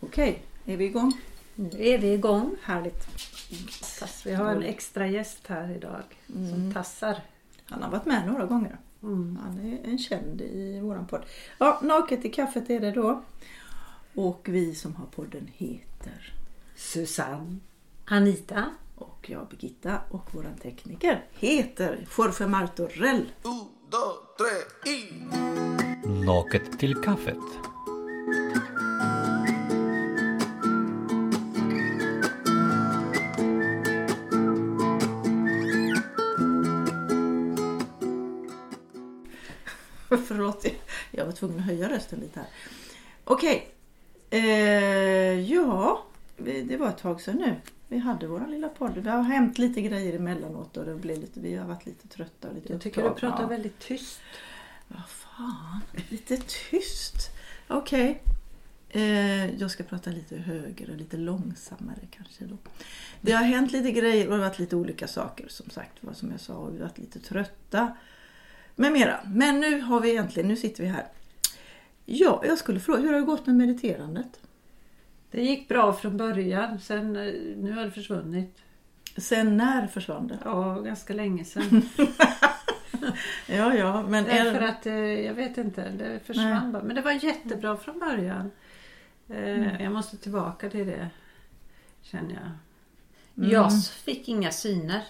Okej, är vi igång? Nu är vi igång. Härligt. Tass. Vi har en extra gäst här idag som tassar. Han har varit med några gånger. Mm. Han är en känd i våran podd. Ja, Naket i kaffet är det då. Och vi som har podden heter Susanne. Anita. och jag Birgitta och våran tekniker heter Jorge Martorell. Un, dos, tres y... Naket till kaffet. Förlåt, jag var tvungen att höja rösten lite här. Okej. Eh, ja, det var ett tag sedan nu. Vi hade vår lilla podd. Det har hänt lite grejer emellanåt och det blev lite, vi har varit lite trötta och lite Jag tycker du upptagna. pratar Ja. väldigt tyst. Vad fan, lite tyst. Okej. Eh, jag ska prata lite högre och lite långsammare kanske då. Det har hänt lite grejer och det har varit lite olika saker som sagt. Vad som jag sa, och vi har varit lite trötta. Med mera. Men nu har vi äntligen, nu sitter vi här. Ja, jag skulle fråga, hur har det gått med mediterandet? Det gick bra från början. Sen, eh, nu har det försvunnit. Sen när försvann det? Ja, ganska länge sedan. Ja, ja, men... Därför att, eh, jag vet inte, det försvann bara. Men det var jättebra från början. Eh, Jag måste tillbaka till det, känner jag. Jag fick inga syner.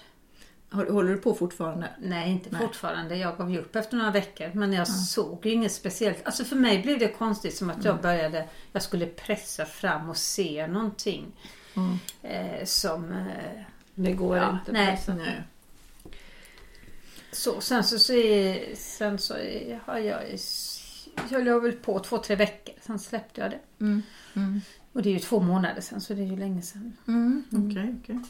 Håller du på fortfarande? Nej, inte Nej. fortfarande. Jag gav upp efter några veckor. Men jag såg ju inget speciellt. Alltså för mig blev det konstigt som att jag började, jag skulle pressa fram och se någonting. Mm. Eh, som... Eh, Det går Ja, inte. nej. Nej. så, sen så, så, är, sen så är, har jag... Jag höll väl på två, tre veckor. Sen släppte jag det. Mm. Mm. Och det är ju två månader sen så det är ju länge sedan. Mm, okej, okej.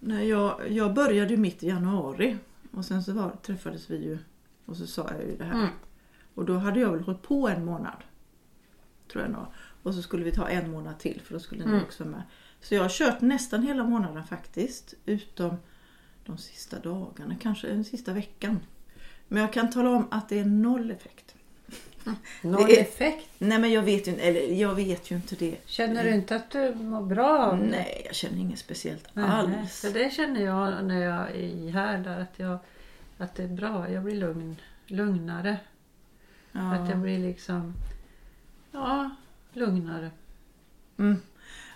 Nej, jag, jag började ju mitt i januari och sen så var, träffades vi ju och så sa jag ju det här. Mm. Och då hade jag väl hållit på en månad. Tror jag nog. Och så skulle vi ta en månad till för då skulle ni Mm. också med. Så jag har kört nästan hela månaden faktiskt. Utom de sista dagarna, kanske den sista veckan. Men jag kan tala om att det är noll effekt. Det är- effekt. Nej men jag vet ju, eller jag vet ju inte det. Känner du inte att du mår bra av det? Nej, jag känner inget speciellt Nej, alls. För det känner jag när jag är här där att, jag, att det är bra. Jag blir lugn, lugnare. Ja. Att jag blir liksom ja, lugnare. Mm.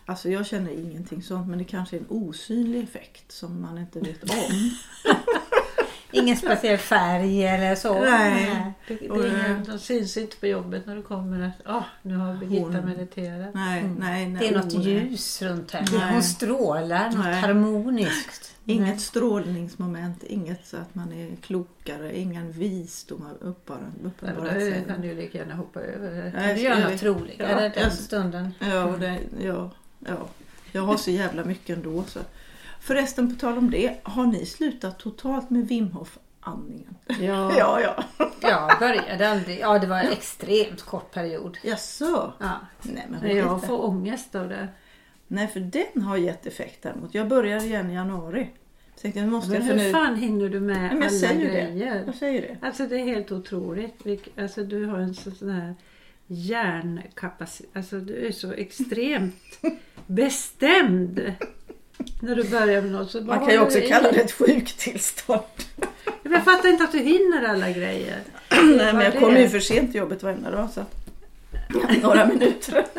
Alltså jag känner ingenting sånt men det kanske är en osynlig effekt som man inte vet om. Ingen speciell färg eller så. Nej. Det, det Och, eh, ingen, de syns inte på jobbet när du kommer att ah, nu har Birgitta Hon- mediterat. Nej, nej, nej. Det är något oh, nej. ljus runt henne. Nej. Hon strålar något Nej. harmoniskt. Inget strålningsmoment, inget så att man är klokare, ingen visdom uppenbarat sig. kan du lika gärna hoppa över det. Nej, Du gör något roligare Ja, den jag- stunden. Ja, och det, ja, ja, jag har så jävla mycket ändå. Så. Förresten, på tal om det, har ni slutat totalt med Wim Hof andningen? Ja, Ja, ja. Jag började aldrig. Ja, det var en extremt kort period. Jaså? Ja. Nej, men Nej, jag får ångest av det. Nej, för den har gett effekt däremot. Jag började igen i januari. Tänkte nu måste Men jag för hur nu... fan hinner du med Nej, men alla jag säger ju grejer? det. Jag säger det. Alltså det är helt otroligt. Alltså du har en så- sån här hjärnkapacitet. Alltså du är så extremt bestämd. När du börjar med något så Man kan ju också kalla det ett sjuktillstånd. Men Jag fattar inte att du hinner alla grejer. Nej, men jag kommer ju för sent till jobbet varenda dag. Så. Några minuter.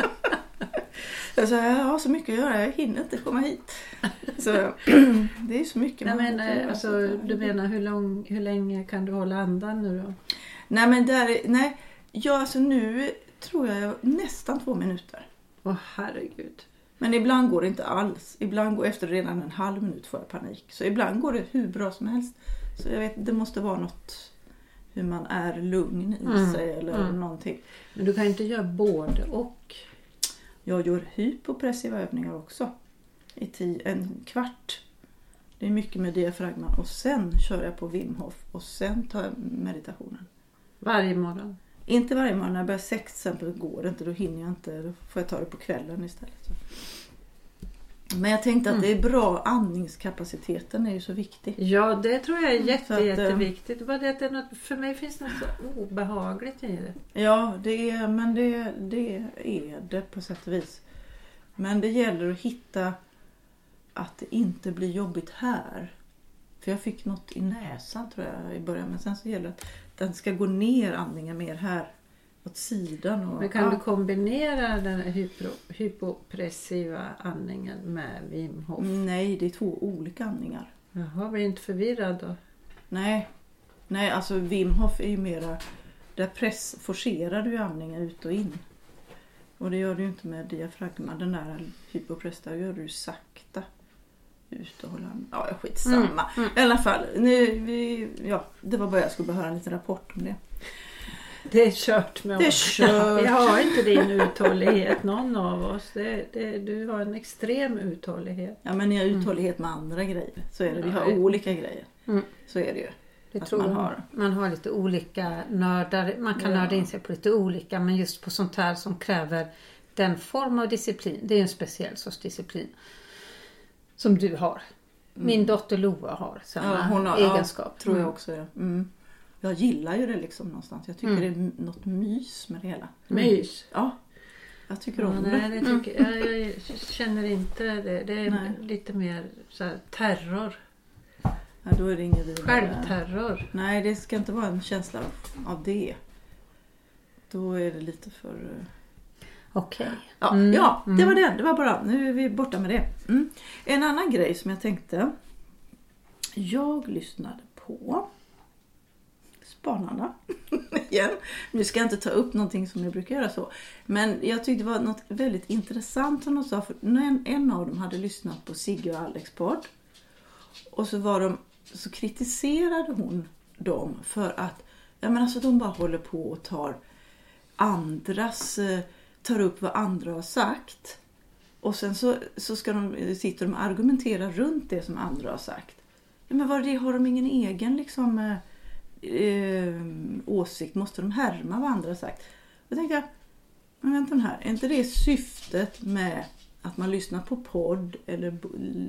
Jag sa, jag har så mycket att göra, jag hinner inte komma hit. Så det är så mycket Nej, men, eh, göra. alltså, du menar hur, lång, hur länge kan du hålla andan nu då? Nej, men där, nej. Ja, alltså nu tror jag jag nästan två minuter. Åh herregud. Men ibland går det inte alls. Ibland går efter redan en halv minut får jag panik. Så ibland går det hur bra som helst. Så jag vet, det måste vara något hur man är lugn i Mm, sig eller mm. någonting. Men du kan inte göra både och. Jag gör hypopressiva övningar också. I tio, en kvart. Det är mycket med diafragman och sen kör jag på Wim Hof och sen tar jag meditationen. Varje morgon. Inte varje morgon, när jag börjar sex till exempel går det inte, då hinner jag inte. Då får jag ta det på kvällen istället. Men jag tänkte att det är bra, andningskapaciteten är ju så viktig. Ja, det tror jag är jätte, Så att, eh, jätteviktigt. Det Bara det att det är något, för mig finns det något så obehagligt i det. Ja, det är, men det, det är det på sätt och vis. Men det gäller att hitta att det inte blir jobbigt här. För jag fick något i näsan tror jag i början. Men sen så gäller det att den ska gå ner andningen mer här. Åt sidan. Och, Men kan ja. du kombinera den här hypro, hypopressiva andningen med Wim Hof? Nej, det är två olika andningar. Jaha, blir inte förvirrad då? Nej, nej alltså Wim Hof är ju mera... Där press, forcerar du andningen ut och in. Och det gör du ju inte med diafragma. Den där hypopress, där gör du sakta. Ut och hålla. Ja, skitsamma. I alla fall, nu, vi, ja, det var bara jag skulle behöva en liten rapport om det. Det är kört med Det är oss. kört. Vi har inte din uthållighet någon av oss. Det, det, du har en extrem uthållighet. Ja, men ni har uthållighet med andra grejer. Så är det. Vi har olika grejer. Mm. Så är det ju. Det tror man har. man har lite olika nördar. Man kan Ja. nörda in sig på lite olika men just på sånt här som kräver den form av disciplin. Det är en speciell sorts disciplin. Som du har. Min dotter Loa har samma Mm. Ja, hon har, egenskap. Ja, tror jag Mm. också. Ja. Mm. Jag gillar ju det liksom någonstans. Jag tycker Mm. det är något mys med det hela. Mys. Ja, jag tycker Ja, om nej, det. det tycker, jag, jag känner inte det. Det är Nej. lite mer så här, terror. Ja, då är det inget vidare. Självterror. Nej, det ska inte vara en känsla av- av det. Då är det lite för... Okej. Ja, Mm, ja det mm. var det. Det var bara. Nu är vi borta med det. Mm. En annan grej som jag tänkte. Jag lyssnade på Spanarna. Igen. Nu ska jag inte ta upp någonting som jag brukar göra så. Men jag tyckte det var något väldigt intressant som de sa. För en, en av dem hade lyssnat på Sigge och Alex podd. Och så, var de, så kritiserade hon dem för att ja, men alltså, de bara håller på och tar andras, eh, tar upp vad andra har sagt. Och sen så, så ska de, sitter de och argumenterar runt det som andra har sagt. Ja, men vad det, har de ingen egen liksom, eh, eh, åsikt? Måste de härma vad andra har sagt? Då tänkte jag, men vänta här, är inte det syftet med att man lyssnar på podd eller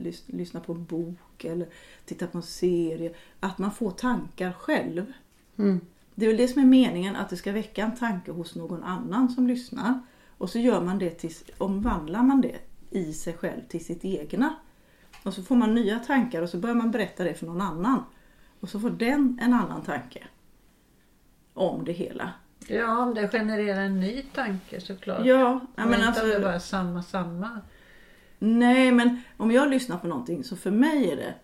lys, lyssnar på en bok eller tittar på en serie? Att man får tankar själv. Mm. Det är väl det som är meningen, att det ska väcka en tanke hos någon annan som lyssnar. Och så gör man det till, omvandlar man det i sig själv till sitt egna. Och så får man nya tankar och så börjar man berätta det för någon annan. Och så får den en annan tanke. Om det hela. Ja, om det genererar en ny tanke såklart. Ja, ja men inte om det alltså, bara är samma, samma. Nej, men om jag lyssnar på någonting så för mig är det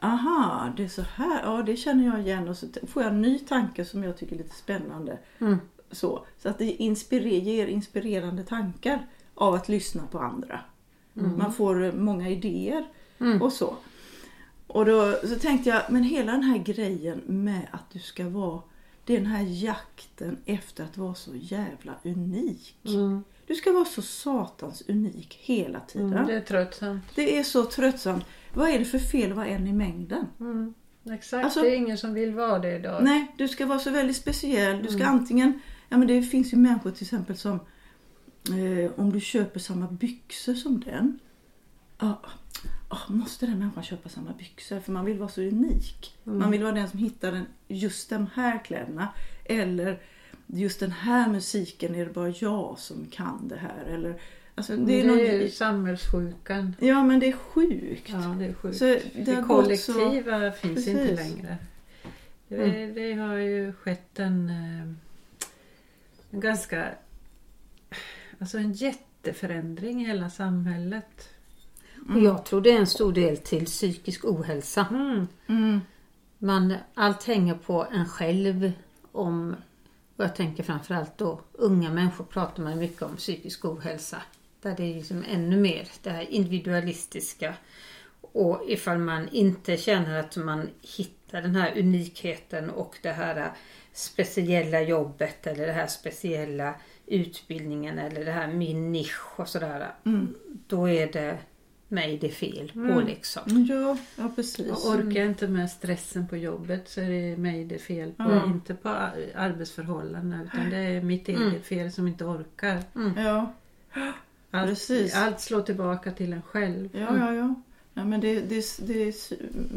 Aha, det är så här. Ja, det känner jag igen. Och så får jag en ny tanke som jag tycker är lite spännande. Mm. Så, så att det inspirer, ger inspirerande tankar av att lyssna på andra. Man får eh, många idéer Mm. och så. Och då så tänkte jag, men hela den här grejen med att du ska vara den här jakten efter att vara så jävla unik. Mm. Du ska vara så satans unik hela tiden. Mm, det är tröttsamt. Det är så tröttsamt. Vad är det för fel att vara en i mängden? Mm. Exakt, Alltså- det är ingen som vill vara det idag. Nej, du ska vara så väldigt speciell. Du ska antingen... Ja men det finns ju människor till exempel som... Eh, om du köper samma byxor som den. Ja, ah, måste den människan köpa samma byxor? För man vill vara så unik. Man vill vara den som hittar den, just de här kläderna. Eller just den här musiken är det bara jag som kan det här. Eller, alltså, det är det någon, är samhällssjukan. Ja men det är sjukt. Ja, det är sjukt. Så det det gått så- kollektiva finns inte Precis. längre. Det, Mm. det har ju skett en, eh, en ganska... Alltså en jätteförändring i hela samhället. Och jag tror det är en stor del till psykisk ohälsa. Mm. Mm. Man, allt hänger på en själv. Om, och jag tänker framförallt då unga människor pratar man mycket om psykisk ohälsa. Där det är liksom ännu mer det här individualistiska. Och ifall man inte känner att man hittar den här unikheten och det här speciella jobbet eller det här speciella utbildningen eller det här min nisch och sådär. Mm. Då är det mig det är fel på Mm. liksom. Ja, ja precis. Och orkar jag inte med stressen på jobbet så är det mig det är fel på. Mm. Inte på ar- arbetsförhållandena utan det är mitt eget Mm. fel som inte orkar. Ja. Allt, Precis. allt slår tillbaka till en själv. Ja, ja, ja. ja men det, det, det,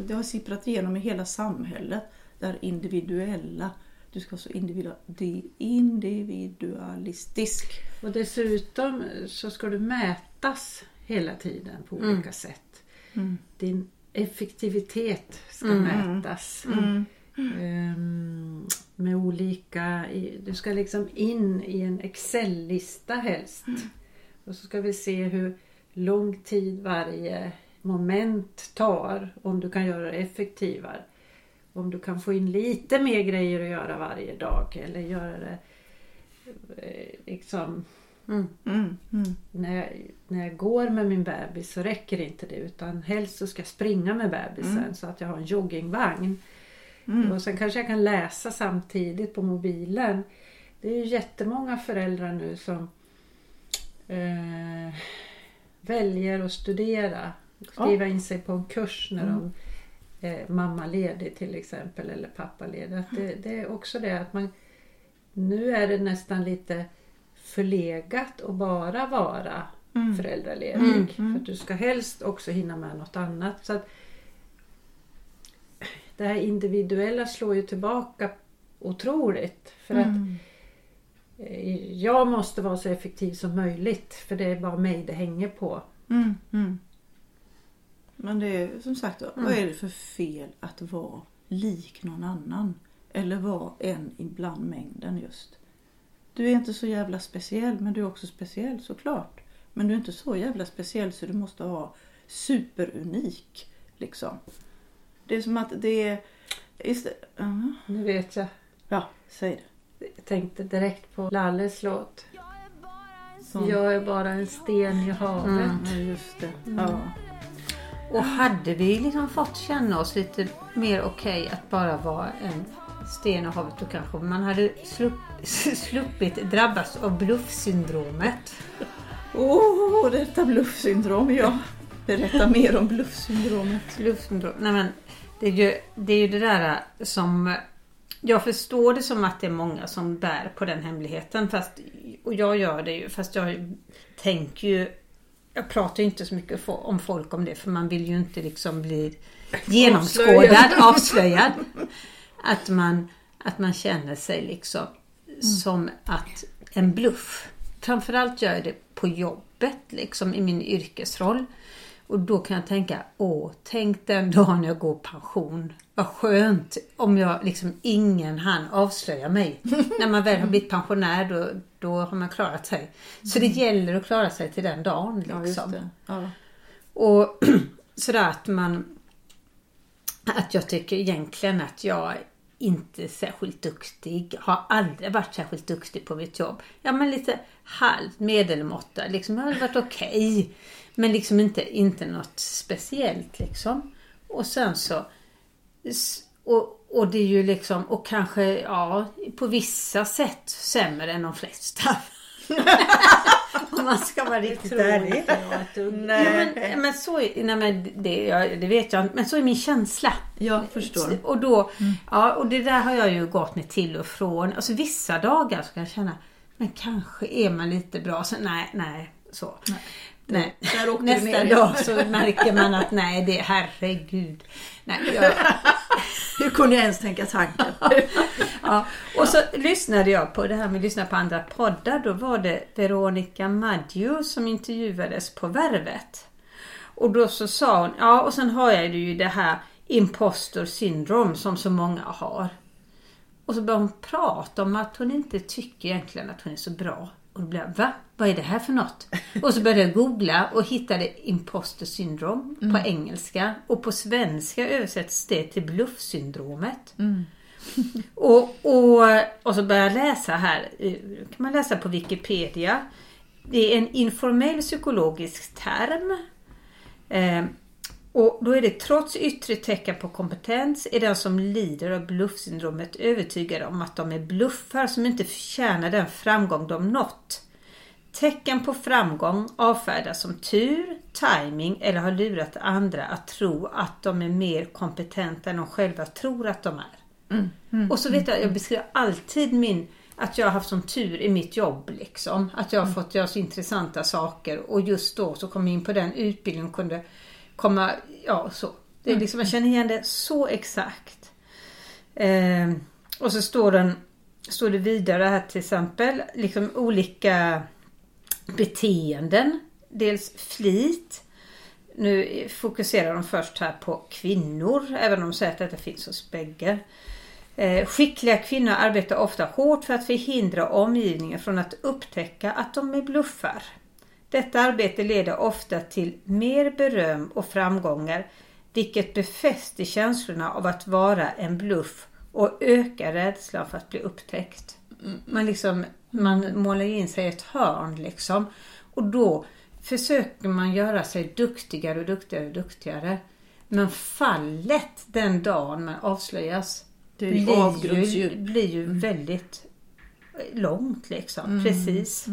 det har sipprat igenom i hela samhället. Det individuella. Du ska vara så individualistisk. Och dessutom så ska du mätas hela tiden på olika sätt. Mm. Din effektivitet ska Mm. mätas. Ehm, med olika, du ska liksom in i en Excel-lista helst. Och så ska vi se hur lång tid varje moment tar. Om du kan göra det effektivare. Om du kan få in lite mer grejer att göra varje dag. Eller göra det eh, liksom Mm. Mm, mm. när jag, när jag går med min bebis så räcker inte det utan helst så ska jag springa med bebisen så att jag har en joggingvagn. Och sen kanske jag kan läsa samtidigt på mobilen. Det är ju jättemånga föräldrar nu som eh, väljer att studera. Skriva in sig på en kurs när de är mammaledig till exempel eller pappaledig. Att det, det är också det att man nu är det nästan lite förlegat att bara vara föräldraledig. För att du ska helst också hinna med något annat. Så att det här individuella slår ju tillbaka otroligt. För att eh, jag måste vara så effektiv som möjligt. För det är bara mig det hänger på. Mm, mm. Men det är som sagt, vad är det för fel att vara lik någon annan? Eller vara en ibland mängden just. Du är inte så jävla speciell men du är också speciell såklart. Men du är inte så jävla speciell så du måste vara superunik. Liksom. Det är som att det är... Ist- Ja, Nu vet jag. Ja, säg det. Jag tänkte direkt på Lalles låt. Så. Jag är bara en sten i havet. Ja, just det. Ja. Och hade vi liksom fått känna oss lite mer okej att bara vara en sten i havet då kanske man hade slupp, sluppit drabbas av bluffsyndromet. Åh, oh, detta bluffsyndrom, ja. Berätta mer om bluffsyndromet. Bluffsyndrom. Nej, men det, är ju, det är ju det där som... Jag förstår det som att det är många som bär på den hemligheten. Fast, och jag gör det ju. Fast jag tänker ju... Jag pratar inte så mycket om folk om det. För man vill ju inte liksom bli genomskådad, avslöjad. Att man, att man känner sig liksom som att en bluff. Framförallt gör jag det på jobbet, liksom i min yrkesroll. Och då kan jag tänka, åh, tänk den dagen jag går pension. Vad skönt om jag liksom ingen han avslöja mig. När man väl har blivit pensionär då, då har man klarat sig. Så det gäller att klara sig till den dagen. Liksom. Ja. Ja. Och sådär att man... Att jag tycker egentligen att jag inte är särskilt duktig. Har aldrig varit särskilt duktig på mitt jobb. Ja men lite halvt medelmåtta. Liksom, jag har varit okej. Men liksom inte, inte något speciellt liksom. Och sen så... Och, och det är ju liksom, och kanske ja, på vissa sätt sämre än de flesta. Om man ska vara riktigt ärlig. Ja, men, men så är, nej, men det, ja, det vet jag inte, men så är min känsla. Jag förstår. Och, då, ja, och det där har jag ju gått med till och från. Alltså vissa dagar så kan jag känna, men kanske är man lite bra. Så, nej, nej, så. Nej. Där åkte du Nästa ner. dag så märker man att nej, det är herregud. Nej, jag, Hur kunde jag ens tänka tanken? Ja, och så lyssnade jag på det här med att lyssna på andra poddar. Då var det Veronica Maggio som intervjuades på Värvet. Och då så sa hon, ja och sen har jag ju det här imposter syndrom som så många har. Och så började hon prata om att hon inte tycker egentligen att hon är så bra. Och då blev jag, va? Vad är det här för något? Och så började jag googla och hittade imposter syndrom på engelska. Och på svenska översätts det till bluffsyndromet. Och, och, och så börjar jag läsa här, eh, kan man läsa på Wikipedia. Det är en informell psykologisk term. Eh, och då är det trots yttre tecken på kompetens är den som lider av bluffsyndromet övertygad om att de är bluffar som inte förtjänar den framgång de nått. Tecken på framgång avfärdas som tur, timing eller har lurat andra att tro att de är mer kompetenta än de själva tror att de är. och så vet jag, jag beskriver alltid min att jag har haft sån tur i mitt jobb liksom. Att jag har fått göra så intressanta saker och just då så kom jag in på den utbildningen och kunde komma, ja så. Det är liksom, jag känner igen det så exakt. Eh, och så står, den, står det vidare här till exempel, liksom olika beteenden. Dels flit. Nu fokuserar de först här på kvinnor, även om de säger att detta finns hos bägge. Eh, skickliga kvinnor arbetar ofta hårt för att förhindra omgivningen från att upptäcka att de är bluffar. Detta arbete leder ofta till mer beröm och framgångar vilket befäster känslorna av att vara en bluff och ökar rädslan för att bli upptäckt. Man, liksom, man målar in sig i ett hörn liksom. Och då försöker man göra sig duktigare och duktigare och duktigare. Men fallet den dagen man avslöjas Det blir ju blir ju väldigt långt liksom. Precis.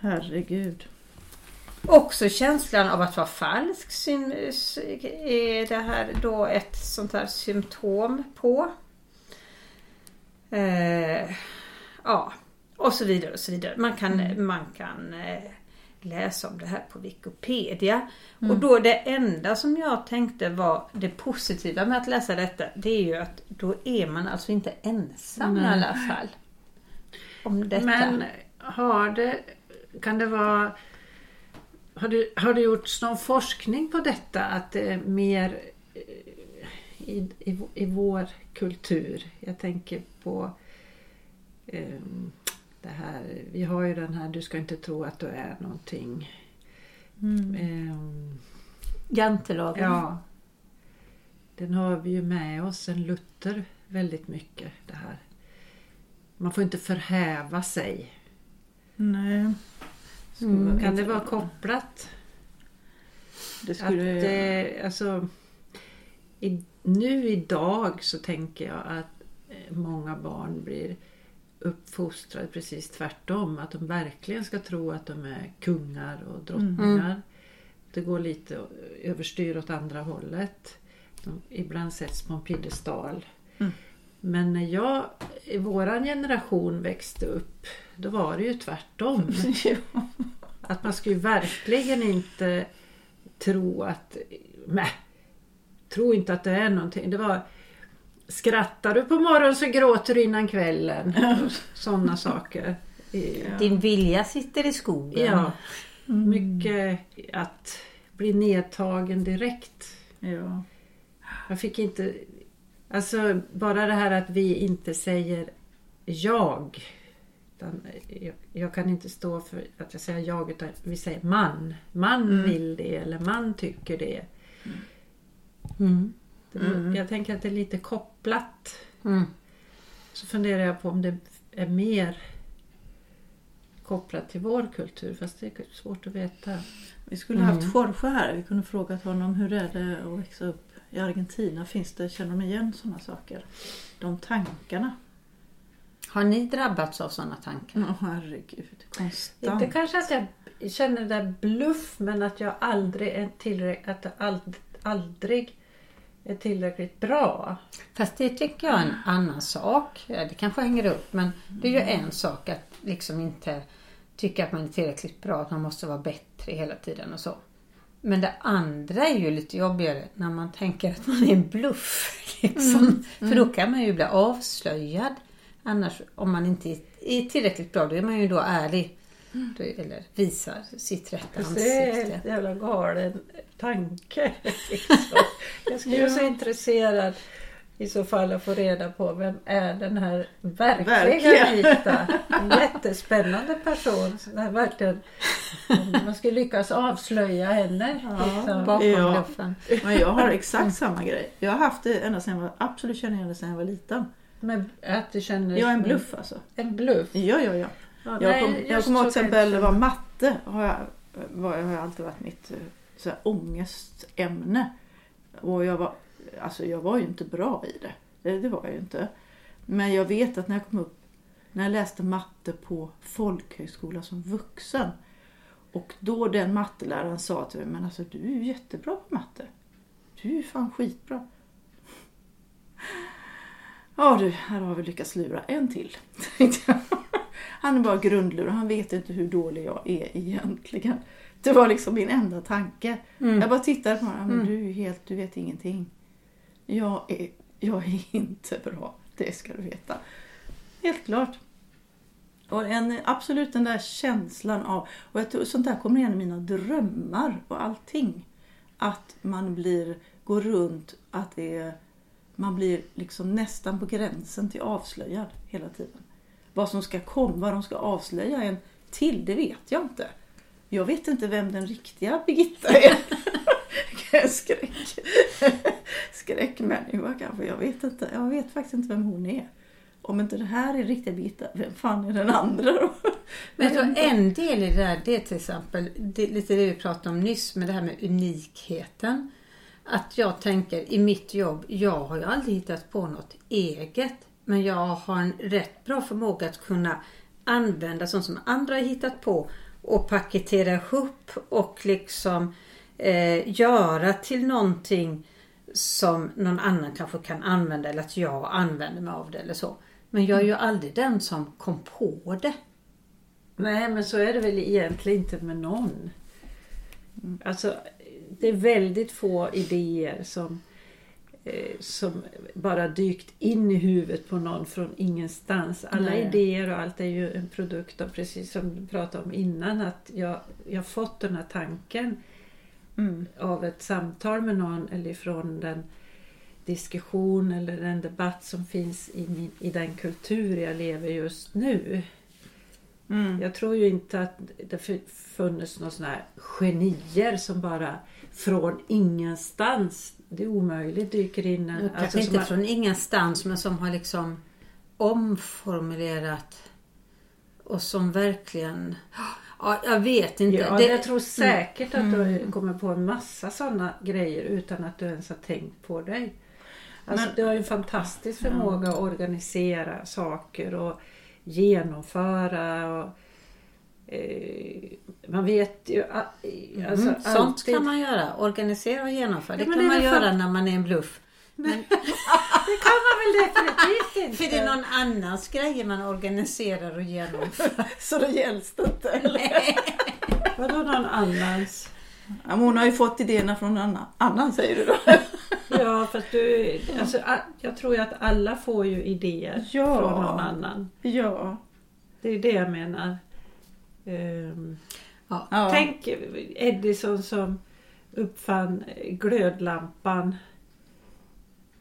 Herregud. Också känslan av att vara falsk är det här då ett sånt här symptom på. Eh, ja, och så vidare och så vidare. Man kan, man kan eh, läsa om det här på Wikipedia. Och då det enda som jag tänkte var det positiva med att läsa detta det är ju att då är man alltså inte ensam i Nej. alla fall. Om detta. Men har det, kan det vara, har det, har det gjorts någon forskning på detta? Att det är mer eh, i, i, i vår kultur. Jag tänker på ehm, det här, vi har ju den här du ska inte tro att du är någonting. Ehm, Jantelagen. ja. Den har vi ju med oss sen Luther väldigt mycket det här. Man får inte förhäva sig. Nej. Mm. Kan det vara kopplat? Det Att skulle... det, alltså, i, nu idag så tänker jag att eh, många barn blir uppfostrade precis tvärtom. Att de verkligen ska tro att de är kungar och drottningar. Det går lite överstyr åt andra hållet. De ibland sätts på en piedestal. Mm. Men när jag i våran generation växte upp då var det ju tvärtom. Att man ju verkligen inte tro att... tro inte att det är någonting. Det var... Skrattar du på morgonen så gråter du innan kvällen. Sådana saker. Ja. Din vilja sitter i skogen. ja. Mycket att bli nedtagen direkt. Ja. Jag fick inte... Alltså bara det här att vi inte säger jag. Utan jag, jag kan inte stå för att jag säger jag utan vi säger man. Man vill det eller man tycker det. Mm. Det Jag tänker att det är lite kopplat. Mm. Så funderar jag på om det är mer kopplat till vår kultur. Fast det är svårt att veta. Vi skulle haft Jorge här. Vi kunde frågat honom hur är det att växa upp i Argentina. Finns det, känner de igen sådana saker? De tankarna. Har ni drabbats av sådana tankar? Åh herregud, konstant. Inte kanske att jag känner det där bluff men att jag aldrig är tillräckligt, att jag ald, aldrig är tillräckligt bra. Fast det tycker jag är en annan sak. Det kanske hänger upp men det är ju en sak att liksom inte tycka att man är tillräckligt bra, att man måste vara bättre hela tiden och så. Men det andra är ju lite jobbigare när man tänker att man är en bluff. Liksom. För då kan man ju bli avslöjad. Annars om man inte är- är tillräckligt bra då är man ju då ärlig. Eller visar sitt rätta Fast det är ansikte. en jävla galen tanke. Liksom. Jag skulle vara så intresserad i så fall att få reda på vem är den här verkliga Verkliga. Anita. En jättespännande person. Så det här verkligen, man skulle lyckas avslöja henne. liksom. Bakom Ja. bluffen. Men jag har exakt samma grej. Jag har haft det ända sedan jag var, absolut känner igen det sedan jag var liten. Men att du känner Jag är en bluff alltså. En bluff. Ja, ja, ja. Ja, Jag kom- kommer ihåg till exempel var matte har jag, var, har alltid varit mitt eh, så här, ångestämne. Och jag var, alltså jag var ju inte bra i det. det. Det var jag ju inte. Men jag vet att när jag kom upp, när jag läste matte på folkhögskola som vuxen. Och då den matteläraren sa till mig, men alltså du är ju jättebra på matte. Du är ju fan skitbra. Ja du, här har vi lyckats lura en till. Han är bara grundlurad, han vet inte hur dålig jag är egentligen. Det var liksom min enda tanke. Jag bara tittade på honom, men du är helt, du vet ingenting. Jag är, jag är inte bra, det ska du veta. Helt klart. Och en, absolut den där känslan av, och jag tror, sånt där kommer igen i mina drömmar och allting. Att man blir, går runt, att det är, man blir liksom nästan på gränsen till avslöjad hela tiden. Vad som ska komma, vad de ska avslöja en till, det vet jag inte. Jag vet inte vem den riktiga Birgitta är. Skräck. Skräckmänniska kanske, jag vet inte. Jag vet faktiskt inte vem hon är. Om inte det här är riktiga Birgitta, vem fan är den andra då? Men jag tror en del i det där, det är till exempel det, lite det vi pratade om nyss med det här med unikheten. Att jag tänker i mitt jobb, jag har ju aldrig hittat på något eget. Men jag har en rätt bra förmåga att kunna använda sånt som andra har hittat på och paketera ihop och liksom eh, göra till någonting som någon annan kanske kan använda eller att jag använder mig av det eller så. Men jag är ju aldrig den som kom på det. Nej, men så är det väl egentligen inte med någon. Alltså, det är väldigt få idéer som, eh, som bara dykt in i huvudet på någon från ingenstans. Alla Nej. idéer och allt är ju en produkt av, precis som du pratade om innan, att jag, jag fått den här tanken Mm. av ett samtal med någon eller från den diskussion eller den debatt som finns i, min, i den kultur jag lever just nu. Mm. Jag tror ju inte att det funnits några sådana här genier som bara från ingenstans, det är omöjligt, dyker in en... Kanske alltså, inte har- från ingenstans men som har liksom omformulerat och som verkligen... Ja, jag vet inte. Ja, Det- jag tror säkert att du kommer på en massa sådana grejer utan att du ens har tänkt på dig. Alltså, Men- du har ju en fantastisk förmåga att organisera saker och genomföra. Och, man vet ju... a- Alltså, Mm, sånt alltid- kan man göra. Organisera och genomföra. Det Ja, men kan det är man göra för- när man är en bluff. Det kan man väl definitivt inte? För det är någon annans grejer man organiserar och genomför. Så det gälls det inte. Eller? Vadå någon annans? Ja, men hon har ju fått idéerna från någon annan, annan säger du då. Ja, fast du, alltså, jag tror ju att alla får ju idéer Ja. från någon annan. Ja. Det är det jag menar. Ehm, Ja. ja. Tänk Edison som uppfann glödlampan.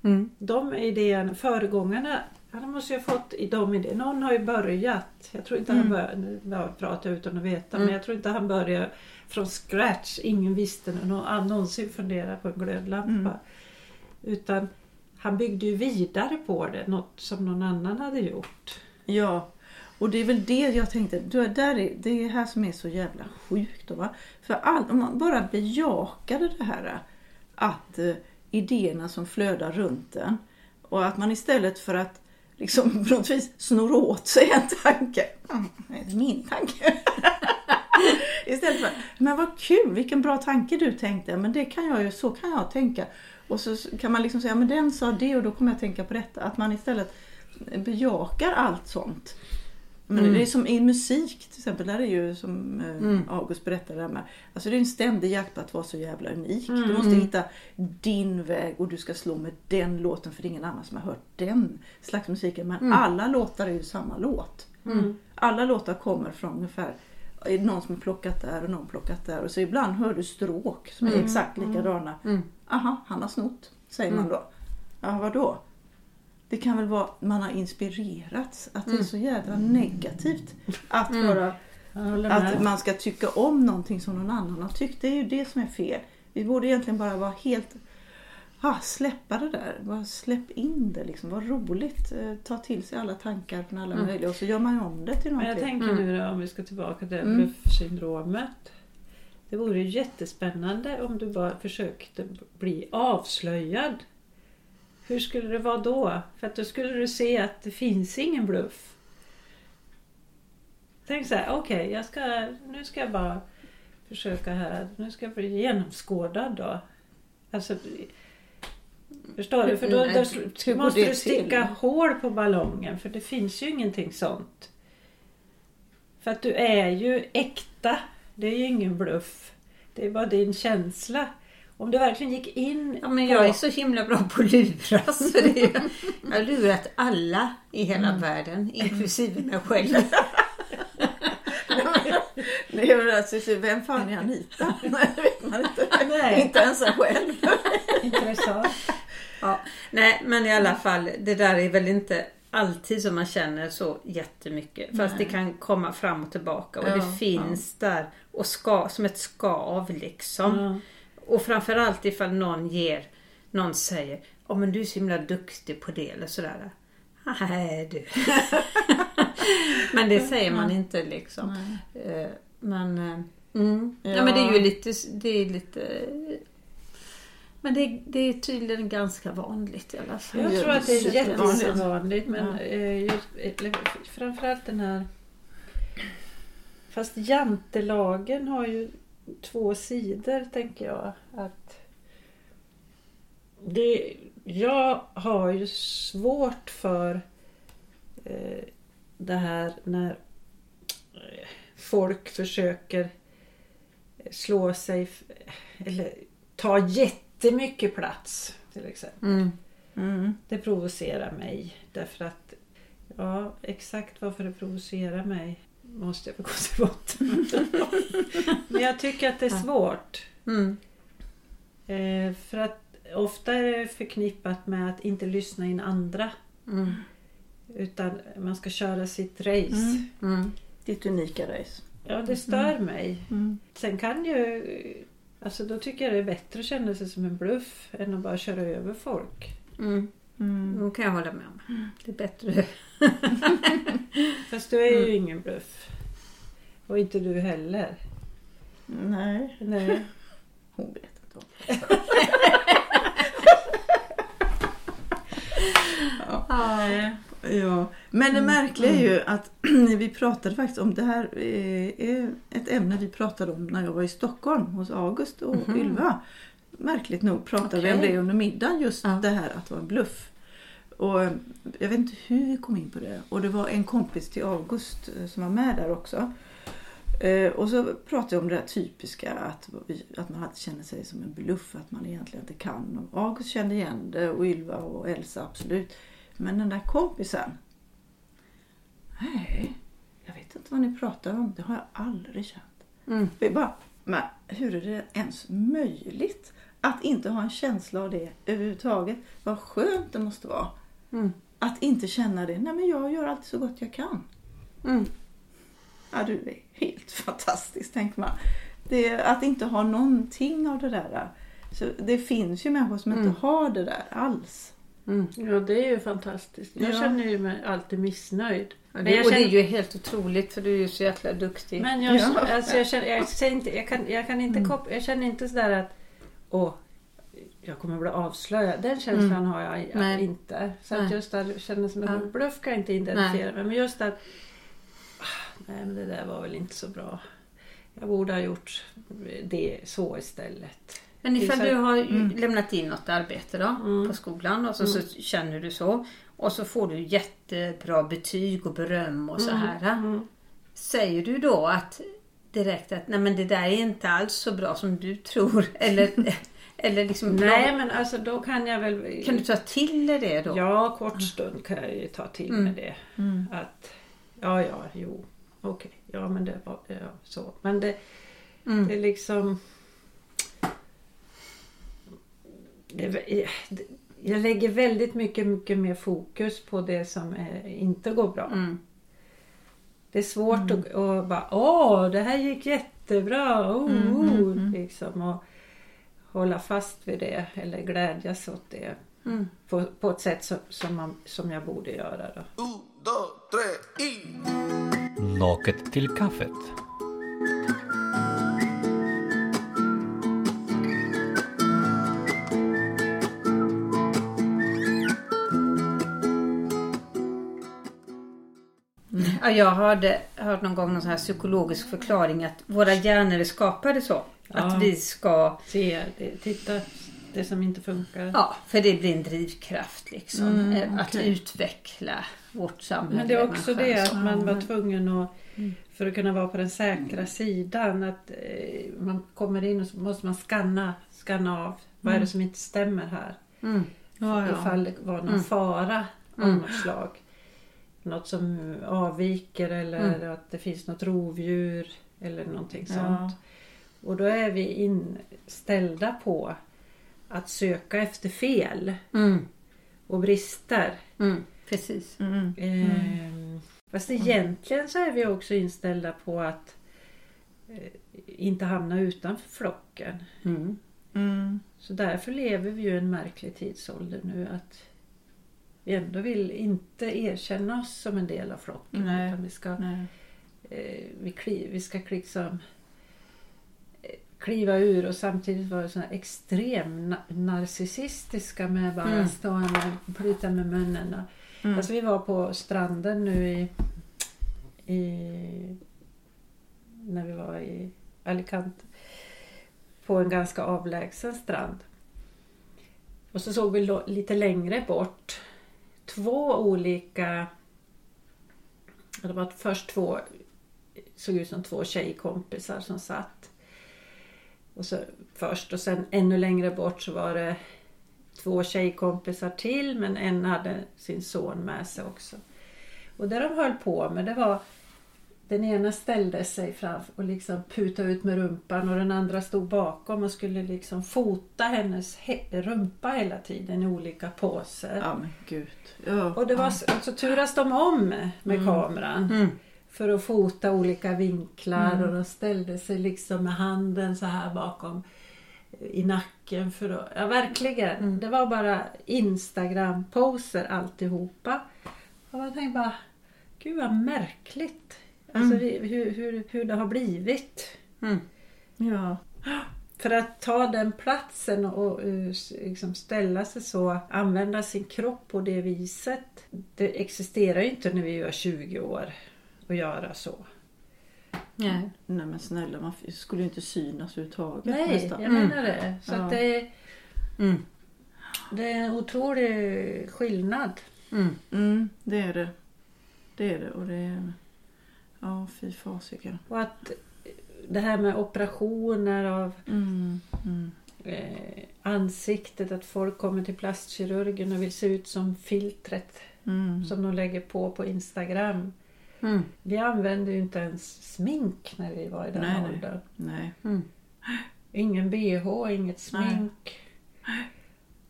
Mm. De idéerna, föregångarna, han måste ju ha fått i de idéerna. Någon har ju börjat. Jag tror inte han började, nu bara pratar jag utan att veta, men jag tror inte han började från scratch. Ingen visste någon, någonsin fundera på en glödlampa. Utan han byggde ju vidare på det, något som någon annan hade gjort. Ja, och det är väl det jag tänkte. Det, är, det är här som är så jävla sjukt. Då, va? För all, om man bara bejakade det här att eh, idéerna som flödar runt en och att man istället för att liksom på något vis snor åt sig en tanke. Mm, det är min tanke. istället för, men vad kul, vilken bra tanke du tänkte. Men det kan jag ju, så kan jag tänka. Och så kan man liksom säga, men den sa det och då kommer jag tänka på detta. Att man istället bejakar allt sånt. Men Det är som i musik till exempel, där är ju som eh, August berättade där med. Alltså det är en ständig jakt på att vara så jävla unik. Du måste hitta din väg och du ska slå med den låten för det är ingen annan som har hört den slags musiken. Men alla låtar är ju samma låt. Alla låtar kommer från ungefär är det någon som har plockat där och någon plockat där. Och så ibland hör du stråk som är exakt likadana. Aha, han har snott, säger man då. Ja, vadå? Det kan väl vara man har inspirerats. Att det är så jävla negativt. Att, vara, håller att man ska tycka om någonting som någon annan har tyckt. Det är ju det som är fel. Vi borde egentligen bara vara helt... Ah, släppa det där. Bara släpp in det. Liksom. Vad roligt. Eh, Ta till sig alla tankar från alla möjliga och så gör man om det till Men jag någonting. tänker nu då, om vi ska tillbaka till Mm. bluffsyndromet. Det vore ju jättespännande om du bara försökte bli avslöjad. Hur skulle det vara då? För att då skulle du se att det finns ingen bluff. Tänk så här, okej, jag ska, nu ska jag bara försöka här, nu ska jag bli genomskådad då. Alltså, Förstår du? För då, Nej, då hur går måste du sticka hål på ballongen för det finns ju ingenting sånt. För att du är ju äkta. Det är ju ingen bluff. Det är bara din känsla. Om du verkligen gick in Ja, men på... jag är så himla bra på att luras. För det är, jag har lurat alla i hela Mm. världen, inklusive mig själv. Det är väl alltså, vem fan är Anita? Nej, det vet man inte. Nej. Inte ens en själv. Intressant. Ja, nej, men i alla fall, det där är väl inte alltid som man känner så jättemycket. Fast det kan komma fram och tillbaka och Ja, det finns där och ska, som ett skav liksom. Ja. Och framförallt ifall någon ger, någon säger Åh men du är så himla duktig på det eller sådär. Nej du. men det säger man inte liksom. Eh, Men, eh, mm. ja. Ja. men det är ju lite, det är lite men det, det är tydligen ganska vanligt i alla fall. Jag Ja, tror att det är jättevanligt men Ja. eh, just, framförallt den här... Fast jantelagen har ju två sidor tänker jag. Att det, jag har ju svårt för eh, det här när eh, folk försöker slå sig eller ta jättemycket plats till exempel. Mm. Mm. Det provocerar mig därför att ja, exakt varför det provocerar mig måste jag få gå till botten Men jag tycker att det är svårt. Mm. Eh, för att ofta är det förknippat med att inte lyssna in andra. Mm. Utan man ska köra sitt race. Mm. Mm. Ditt unika race. Ja, det stör mig. Mm. Sen kan ju... Alltså då tycker jag det är bättre att känna sig som en bluff än att bara köra över folk. Mm. Mm. Det kan jag hålla med om. Det är bättre. Fast du är ju ingen bluff. Och inte du heller. Nej, Nej. hon vet inte. om. ja. Ja. Men det märkliga är ju att vi pratade faktiskt om det här är är ett ämne vi pratade om när jag var i Stockholm hos August och Ylva. Märkligt nog pratade vi om det under middagen just Ja. det här att vara en bluff. Och eh, jag vet inte hur vi kom in på det. Och det var en kompis till August eh, som var med där också. Eh, och så pratade jag om det där typiska att, att man alltid känner sig som en bluff, att man egentligen inte kan. Och August kände igen det och Ylva och Elsa absolut. Men den där kompisen. Nej, jag vet inte vad ni pratar om. Det har jag aldrig känt. Mm. Vi bara, men hur är det ens möjligt att inte ha en känsla av det överhuvudtaget? Vad skönt det måste vara. Mm. Att inte känna det. Nej men jag gör alltid så gott jag kan. Mm. Ja, du är helt fantastisk, tänker man. Det, att inte ha någonting av det där. Så det finns ju människor som Mm. inte har det där alls. Mm. Ja, det är ju fantastiskt. Jag Ja. känner ju mig alltid missnöjd. Ja, det, och det är känner- ju helt otroligt för du är ju så jäkla duktig. Men jag, Ja. alltså jag, känner, jag, säger inte, jag, kan, jag kan inte Mm. koppla, jag känner inte sådär att åh, jag kommer bli avslöjad. Den känslan Mm. har jag Nej. inte. Så att just att känna som en Ja. bluff kan jag inte identifiera mig Men just att ah, nej men det där var väl inte så bra. Jag borde ha gjort det så istället. Men ifall du har Mm. lämnat in något arbete då Mm. på skolan och så, så känner du så. Och så får du jättebra betyg och beröm och så här. Mm. Säger du då att direkt att nej men det där är inte alls så bra som du tror? Eller, eller liksom, Nej men alltså då kan jag väl... kan du ta till dig det då? Ja, kort stund kan jag ju ta till Mm. med det. Att, ja, ja, jo, okej, ja men det var ja, så. Men det, Mm. det är liksom... Det, det, jag lägger väldigt mycket, mycket mer fokus på det som är, inte går bra. Mm. Det är svårt att, att bara, åh, det här gick jättebra, oh, Mm, oh, mm, mm. liksom. Och hålla fast vid det eller glädjas åt det Mm. på, på ett sätt som, som, man, som jag borde göra. Då. Un, dos, tres y... Locket till kaffet. Jag hörde, hört någon gång någon sån här psykologisk förklaring att våra hjärnor är skapade så. Att Ja. vi ska... Se, det, titta. Det som inte funkar. Ja, för det blir en drivkraft liksom. Mm, eh, Att utveckla vårt samhälle. Men det är också det att man var tvungen att för att kunna vara på den säkra sidan att eh, man kommer in och så måste man scanna, scanna av. Vad är det som inte stämmer här? Mm. Ja, ja. Ifall det var någon Mm. fara av Mm. något slag. Något som avviker eller att det finns något rovdjur eller någonting sånt. Ja. Och då är vi inställda på att söka efter fel Mm. och brister. Mm. Precis. Mm. Ehm, fast egentligen så är vi också inställda på att eh, inte hamna utanför flocken. Mm. Mm. Så därför lever vi ju en märklig tidsålder nu att vi ändå vill inte erkänna oss som en del av flocken. Nej. Utan vi ska, eh, vi, kli, vi ska liksom eh, kliva ur och samtidigt vara såna extrem na- narcissistiska med bara Mm. stå och plita med munnen. Mm. Alltså vi var på stranden nu i, i när vi var i Alicante på en ganska avlägsen strand. Och så såg vi lite längre bort två olika det var först två såg ut som två tjejkompisar som satt. Och så först och sen ännu längre bort så var det två tjejkompisar till men en hade sin son med sig också. Och det de höll på med det var den ena ställde sig fram och liksom putade ut med rumpan och den andra stod bakom och skulle liksom fota hennes he- rumpa hela tiden i olika poser. Ja men gud. Ja. Och det var så, så turas de om med kameran Mm. för att fota olika vinklar och de ställde sig liksom med handen så här bakom i nacken för att, ja verkligen. Det var bara Instagram-poser alltihopa. Och man tänkte bara, gud vad märkligt. Alltså det, hur, hur, hur det har blivit. Mm. ja. För att ta den platsen och eh, liksom ställa sig så, använda sin kropp på det viset. Det existerar ju inte när vi var 20 år att göra så. Nej. Nej men snälla man skulle ju inte synas överhuvudtaget Nej, nästan. jag menar det. Så Ja. det, Mm. det är en otrolig skillnad. Mm. Mm, det är det. Det är det och det är... Ja fy fasiken. Och att det här med operationer av Mm. Mm. eh, ansiktet, att folk kommer till plastkirurgen och vill se ut som filtret Mm. som de lägger på på Instagram. Mm. Vi använde ju inte ens smink när vi var i den Nej, nej. åldern. Nej. Mm. Ingen bh, inget smink.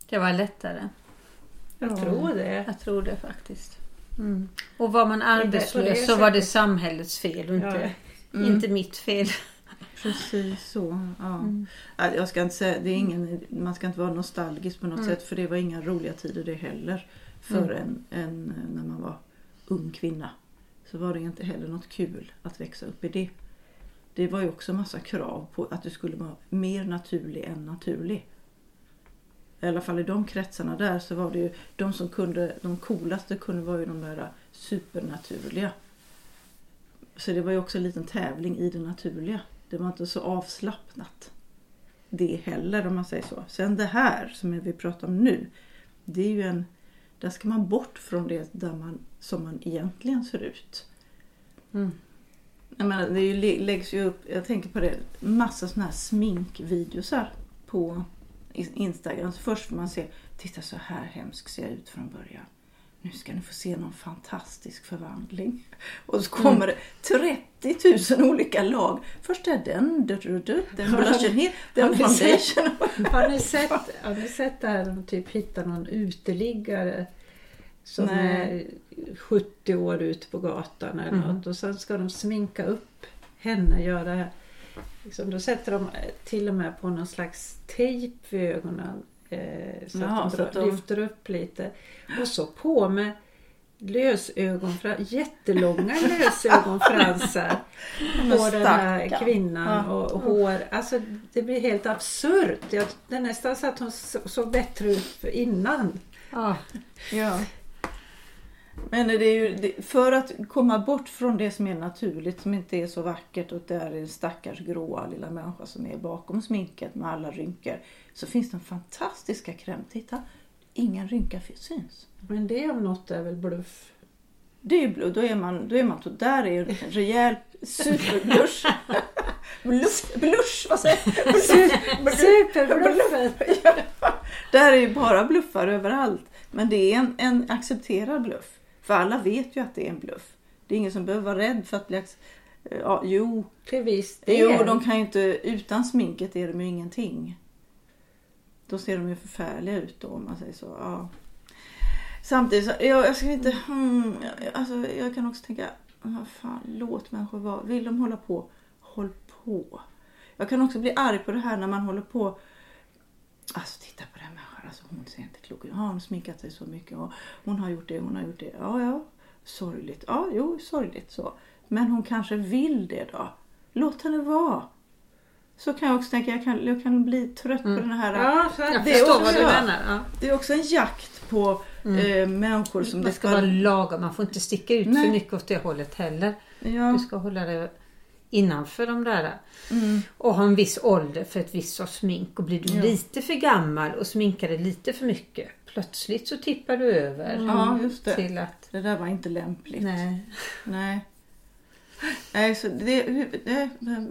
Det var lättare. Jag Ja. tror det. Jag tror det faktiskt. Mm. Och var man arbetslös så var det samhällets fel och inte, Mm. inte mitt fel. Precis så. Ja. Mm. Ja, Jag ska inte säga, det är ingen, man ska inte vara nostalgisk på något Mm. sätt för det var inga roliga tider det heller. För en, en, när man var ung kvinna. Så var det inte heller något kul att växa upp i det. Det var ju också massa krav på att du skulle vara mer naturlig än naturlig. I alla fall i de kretsarna där så var det ju de som kunde, de coolaste kunde vara ju de där supernaturliga. Så det var ju också en liten tävling i det naturliga. Det var inte så avslappnat det heller om man säger så. Sen det här som vi pratar om nu. Det är ju en, där ska man bort från det där man, som man egentligen ser ut. Mm. Jag menar, det ju, läggs ju upp, jag tänker på det, massa sådana här sminkvideosar på Instagram. Så först får man se, titta så här hemsk ser jag ut från början. Nu ska ni få se någon fantastisk förvandling. Och så kommer det 30 000 olika lag. Först är den, den blushen hit, den foundation. Har ni sett, har ni sett det här när de typ hittar någon uteliggare som Nej. är 70 år ute på gatan eller Mm. något och sen ska de sminka upp henne, göra liksom, då sätter de till och med på någon slags tejp vid ögonen eh, så Ja, att så de, att de- lyfter upp lite och så på med lösögonfransar, jättelånga lösögonfransar på den här kvinnan Ja. och hår. Alltså det blir helt absurt. Jag, det är nästan så att hon så- såg bättre ut innan. Ja. Ja. Men det är ju, det, för att komma bort från det som är naturligt, som inte är så vackert och där är en stackars gråa lilla människa som är bakom sminket med alla rynkor. Så finns den fantastiska kräm. Titta, ingen rynka syns. Men det om något är väl bluff? Det är blod, då är man, då är man, där är en rejäl superblush. blush, blush, vad säger jag? Superbluffet! Ja, där är ju bara bluffar överallt. Men det är en, en accepterad bluff. För alla vet ju att det är en bluff. Det är ingen som behöver vara rädd för att bli... ac- Ja, jo, Till viss del. jo, de kan ju inte... Utan sminket är de ju ingenting. Då ser de ju förfärliga ut då om man säger så. Ja. Samtidigt så, jag, jag ska inte... Hmm, alltså, jag kan också tänka, vad fan, låt människor vara. Vill de hålla på, håll på. Jag kan också bli arg på det här när man håller på Alltså titta på alltså, hon ser inte klok ut. Ja, hon har sminkat sig så mycket och hon har gjort det, hon har gjort det. Ja, ja, sorgligt. Ja, jo, sorgligt så. Men hon kanske vill det då. Låt henne vara. Så kan jag också tänka, jag kan, jag kan bli trött på den här. Ja, Jag Det är förstår också vad du menar. Ja. Det är också en jakt på eh, människor som Det ska vara lagom. Man får inte sticka ut Nej. för mycket åt det hållet heller. Ja, Du ska hålla det innanför de där. mm, Och ha en viss ålder för ett visst sorts smink. Och blir du Ja. lite för gammal och sminkar dig lite för mycket. Plötsligt så tippar du över ja, just det. till att... Det där var inte lämpligt. Nej. Nej. Nej, så det, det,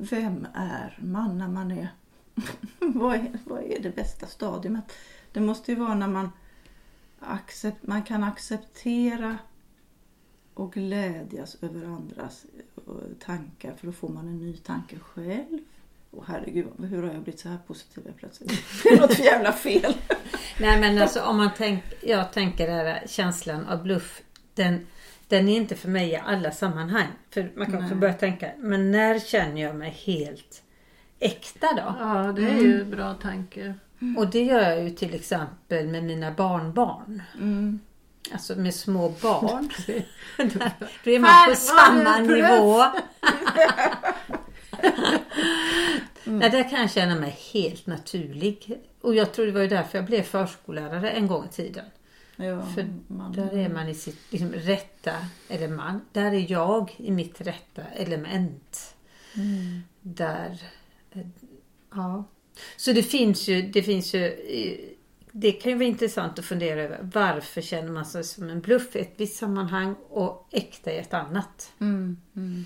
vem är man när man är... vad, är vad är det bästa stadiet? Det måste ju vara när man, accept, man kan acceptera och glädjas över andras eh, tankar för då får man en ny tanke själv. Åh herregud, hur har jag blivit så här positiv plötsligt? Det är något för jävla fel. Nej men alltså om man tänker, jag tänker den här känslan av bluff. Den, den är inte för mig i alla sammanhang. För man kan också Nej. börja tänka, men när känner jag mig helt äkta då? Ja, det är ju en bra tanke. Och det gör jag ju till exempel med mina barnbarn. Mm. Alltså med små barn. Då är man på samma nivå. Nej, där kan jag känna mig helt naturlig. Och jag tror det var ju därför jag blev förskollärare en gång i tiden. Ja, För man, Där är man i sitt liksom, rätta, eller man, där är jag i mitt rätta element. Mm. Där, eh, ja. Så det finns ju, det finns ju, det kan ju vara intressant att fundera över varför känner man sig som en bluff i ett visst sammanhang och äkta i ett annat. Mm, mm.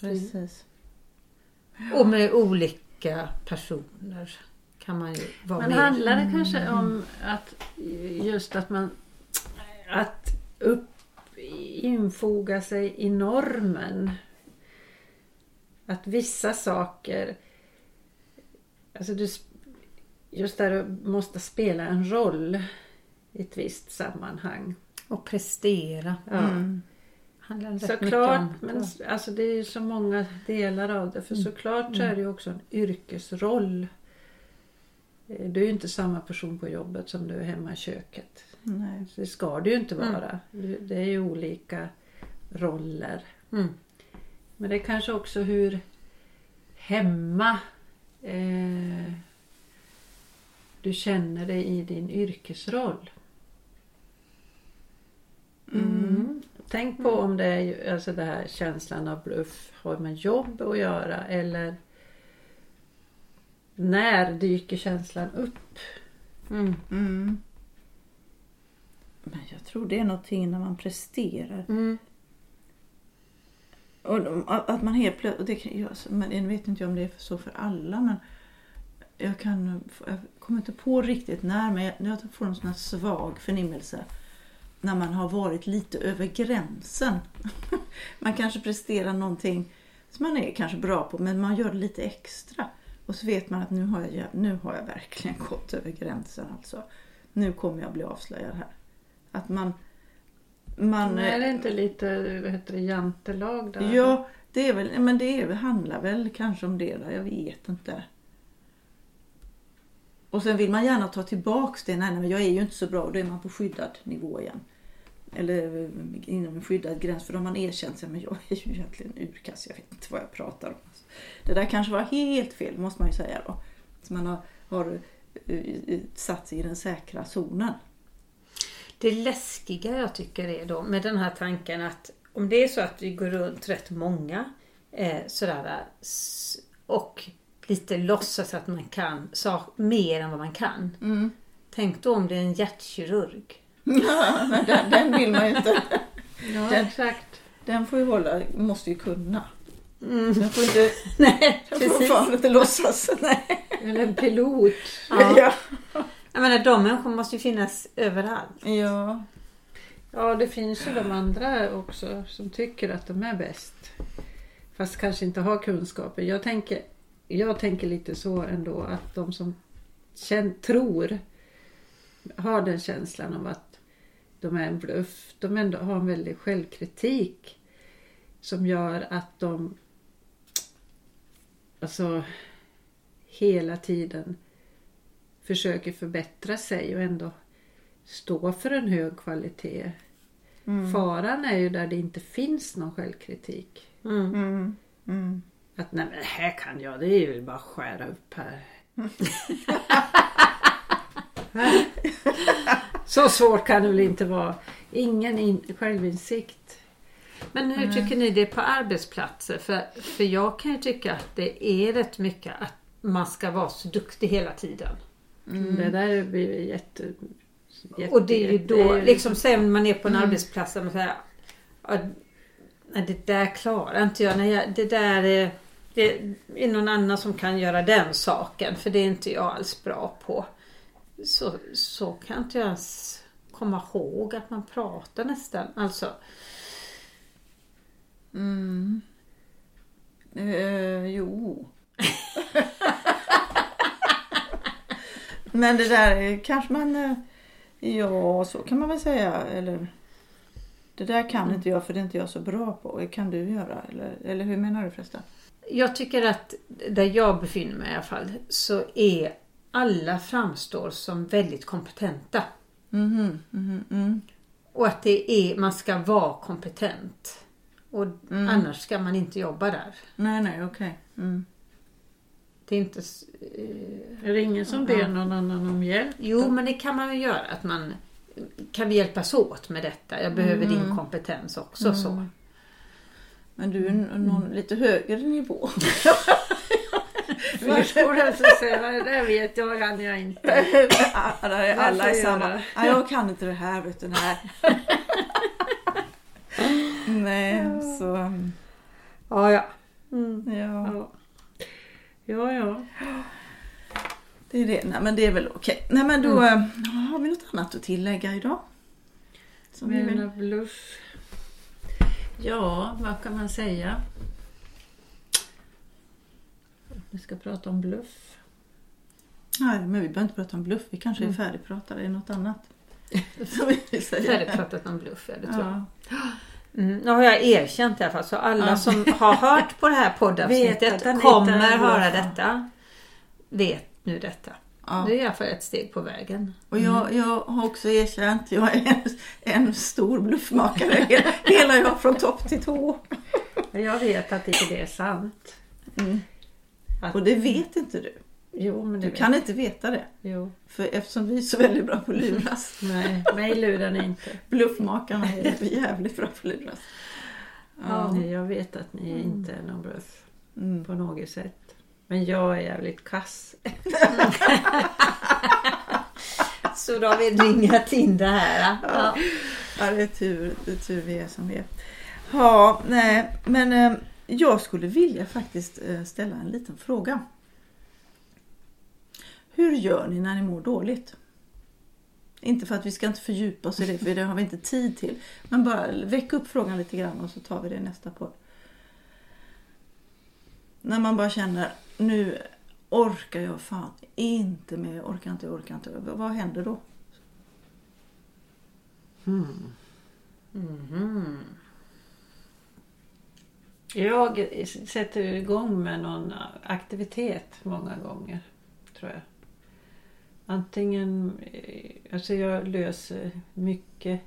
Precis. Och med olika personer kan man ju vara Men med. handlar det kanske om att just att man att upp, infoga sig i normen? Att vissa saker, alltså du, just där du måste spela en roll i ett visst sammanhang. Och prestera. Ja. Mm. Mycket Såklart, men alltså det är ju så många delar av det. För såklart så är det ju också en yrkesroll. Eh, Du är ju inte samma person på jobbet som du är hemma i köket. Nej. Så det ska det ju inte vara. Du- Det är ju olika roller. Mm. Men det är kanske också hur hemma eh, du känner dig i din yrkesroll. Mm. Tänk på om det är alltså det här känslan av bluff har med jobb att göra eller när dyker känslan upp? Mm. Mm. Men jag tror det är någonting när man presterar. Mm. Och att man helt plötsligt, det kan, jag, men jag vet inte om det är så för alla men jag kan, jag kommer inte på riktigt när men jag, jag får en sån här svag förnimmelse när man har varit lite över gränsen. man kanske presterar någonting som man är kanske bra på men man gör det lite extra. Och så vet man att nu har jag, nu har jag verkligen gått över gränsen alltså. Nu kommer jag bli avslöjad här. Att man... man är det inte lite vad heter det, jantelag där? Ja, det är väl, men det är, handlar väl kanske om det där, jag vet inte. Och sen vill man gärna ta tillbaks det, nej, men jag är ju inte så bra, då är man på skyddad nivå igen. Eller eh, inom en skyddad gräns, för då har man erkänt sig, men jag är ju egentligen urkass, jag vet inte vad jag pratar om. Alltså, det där kanske var helt fel, måste man ju säga då. Så man har, har eh, eh, satt sig i den säkra zonen. Det läskiga jag tycker är då med den här tanken att om det är så att vi går runt rätt många eh, sådär och lite låtsas att man kan sak, mer än vad man kan. Mm. Tänk då om det är en hjärtkirurg. Ja, men den, den vill man ju inte. Ja, Den- exakt. Den får ju hålla, måste ju kunna. Mm. Den får inte, Nej, den får fan inte låtsas. Nej. Eller en pilot. Ja. Ja. Jag menar de människorna måste ju finnas överallt. ja. Ja, det finns ju de andra också som tycker att de är bäst. Fast kanske inte har kunskapen. Jag tänker, jag tänker lite så ändå att de som känn, tror, har den känslan av att de är en bluff. De ändå har en väldig självkritik som gör att de alltså hela tiden försöker förbättra sig och ändå stå för en hög kvalitet. Faran är ju där det inte finns någon självkritik. Mm. Mm. Mm. Att nej men det här kan jag, det är ju bara att skära upp här. Så svårt kan det väl inte vara. Ingen in, självinsikt. Men hur tycker ni det på arbetsplatser? För, för jag kan ju tycka att det är rätt mycket att man ska vara så duktig hela tiden. Det där blir jätte... jätte Och det är ju då, är ju liksom sen man är på en arbetsplats där man säger "Ja, nej, det där klarar inte jag. Nej, jag- det där är, det är någon annan som kan göra den saken för det är inte jag alls bra på. Så, så kan inte jag ens komma ihåg att man pratar nästan. Alltså, Mm. Eh, jo. Men det där kanske man... eh, Ja, så kan man väl säga. Eller det där kan inte jag för det är inte jag så bra på. Det kan du göra. Eller, eller hur menar du förresten? Jag tycker att där jag befinner mig i alla fall så är alla framstår som väldigt kompetenta. Mhm, mhm, mm. Och att det är, man ska vara kompetent. Och annars ska man inte jobba där. Nej, nej, okej. Mm. Det är inte... eh, Är det ingen som ber någon annan om hjälp? Jo, men det kan man väl göra. Att man kan vi hjälpas åt med detta? Jag behöver din kompetens också. så. Men du är n- någon lite högre nivå. Förskolan så säger man, det där vet jag kan jag inte. alla är, alla jag samma. Ja, jag kan inte det här, vet du. Nej, nej så... um, Ja, ja. Ja, Ja. ja, ja. det är det. Nej, men det är väl okej. Nej, men då eh, har vi något annat att tillägga idag. Som vi vill... Bluff. Ja, vad kan man säga? Vi ska prata om bluff. Nej, men vi behöver inte prata om bluff. Vi kanske är färdigpratade i något annat. Färdigpratat om bluff, ja, det tror jag. Ja. Mm, nu har jag erkänt i alla fall. Så alla Ja. som har hört på det här poddavsnittet kommer höra detta. Vet nu detta. Ja. Det är i alla fall ett steg på vägen. Och jag, jag har också erkänt, jag är en, en stor bluffmakare. Hela- jag från topp till tå. Jag vet att inte det är sant. Mm. Att, Och det vet inte du. jo, men Du vet kan inte veta det. Jo. För eftersom vi är så väldigt bra på att luras. Nej, mig lurar ni inte. Bluffmakarna är jävligt bra på att luras. Ja. Nej, Jag vet att ni inte är någon bluff Mm. på något sätt. Men jag är jävligt kass. Så då har vi ringat in det här. Ja. Ja, det är tur, det är tur vi är som vi är. Ja, nej, men eh, jag skulle vilja faktiskt eh, ställa en liten fråga. Hur gör ni när ni mår dåligt? Inte för att vi ska inte fördjupa oss i det, för det har vi inte tid till. Men bara väck upp frågan lite grann och så tar vi det i nästa podd. När man bara känner, nu orkar jag fan inte mer, jag orkar inte, jag orkar inte. Vad händer då? Mm-hmm. Jag sätter igång med någon aktivitet många gånger, tror jag. Antingen, eh, alltså jag löser mycket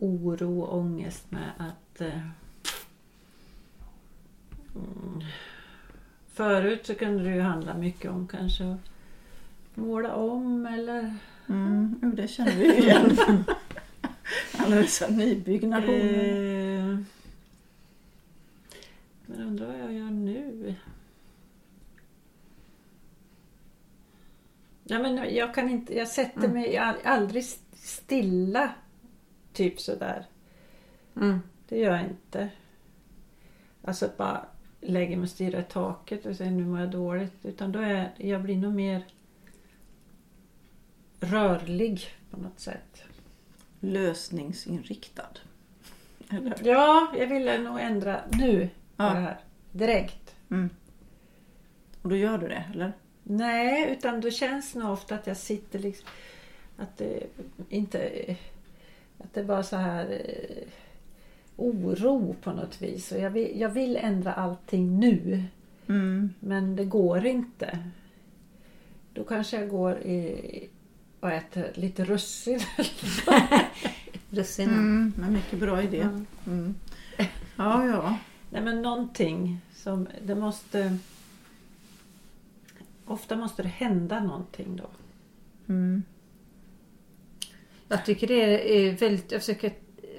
oro och ångest med att eh, mm, Förut så kunde det ju handla mycket om kanske måla om eller Mm, jo, det känner vi igen. Alla dessa nybyggnationer. Eh, men undrar vad jag gör nu? Ja, men jag kan inte, jag sätter mig all- aldrig stilla. Typ sådär. Mm. Det gör jag inte. Alltså bara lägger mig och stirrar i taket och säger nu mår jag dåligt. Utan då är jag blir nog mer rörlig på något sätt. Lösningsinriktad. Eller? Ja, jag ville nog ändra nu på Ja. det här. Direkt. Mm. Och då gör du det, eller? Nej, utan då känns det nog ofta att jag sitter liksom... Att det inte... Att det bara så här... eh, Oro på något vis. Och jag, vill, jag vill ändra allting nu. Mm. Men det går inte. Då kanske jag går i, och äter lite russin. Russinen. Mm. Men mycket bra idé. Ja. Mm. Ja, ja. Nej men någonting som... Det måste... Ofta måste det hända någonting då. Mm. Jag tycker det är väldigt... Jag försöker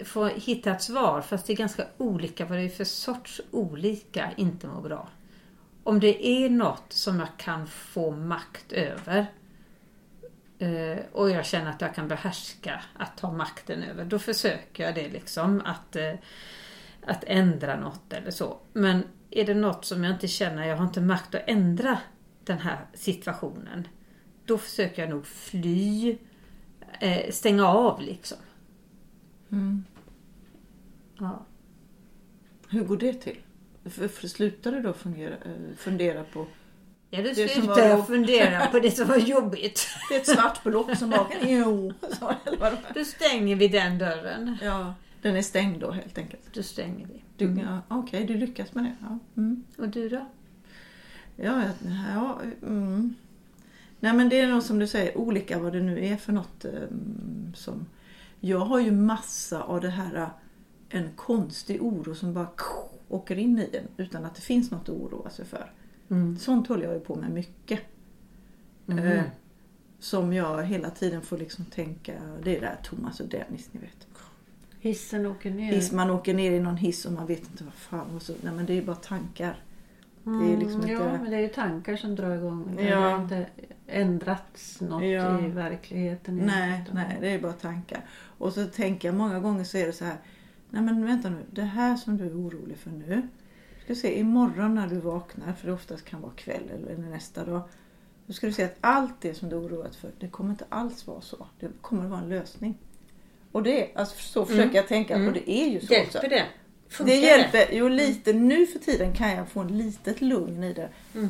få hitta ett svar fast det är ganska olika vad det är för sorts olika inte mår bra. Om det är något som jag kan få makt över eh, och jag känner att jag kan behärska att ta makten över, då försöker jag det liksom att, eh, att ändra något eller så. Men är det något som jag inte känner, jag har inte makt att ändra den här situationen, då försöker jag nog fly, eh, stänga av liksom. Mm. Ja. Hur går det till? För, för slutar du då fungera, eh, fundera på... Ja, då var jag fundera på det som var jobbigt. Det är ett svart block som bara... Jo, så? Då stänger vi den dörren. Ja, den är stängd då helt enkelt. Då stänger vi. Du, ja, Okej, du lyckas med det. Ja. Mm. Och du då? Ja, ja, mm. Nej men det är nog som du säger olika vad det nu är för något um, som... Jag har ju massa av det här en konstig oro som bara åker in i en utan att det finns något att oroa sig för. Mm. Sånt håller jag ju på med mycket. Mhm. Eh, som jag hela tiden får liksom tänka, det är där Thomas och Dennis ni vet. Hissen åker ner. Hiss, man åker ner i någon hiss och man vet inte vad fan. Och så, nej men det är bara tankar. Det är liksom Mm, inte... Ja, men det är ju tankar som drar igång. Det Ja. har inte ändrats något Ja. i verkligheten. Nej, utan- nej, det är bara tankar. Och så tänker jag många gånger så är det så här. Nej men vänta nu, det här som du är orolig för nu. Ska se, imorgon när du vaknar, för det oftast kan vara kväll eller nästa dag. Då ska du se att allt det som du är oroad för, det kommer inte alls vara så. Det kommer att vara en lösning. Och det, alltså så försöker jag tänka Mm. och det är ju så också. Hjälper det? Funkar Det hjälper. Jo, lite nu för tiden kan jag få en litet lugn i det. Mm.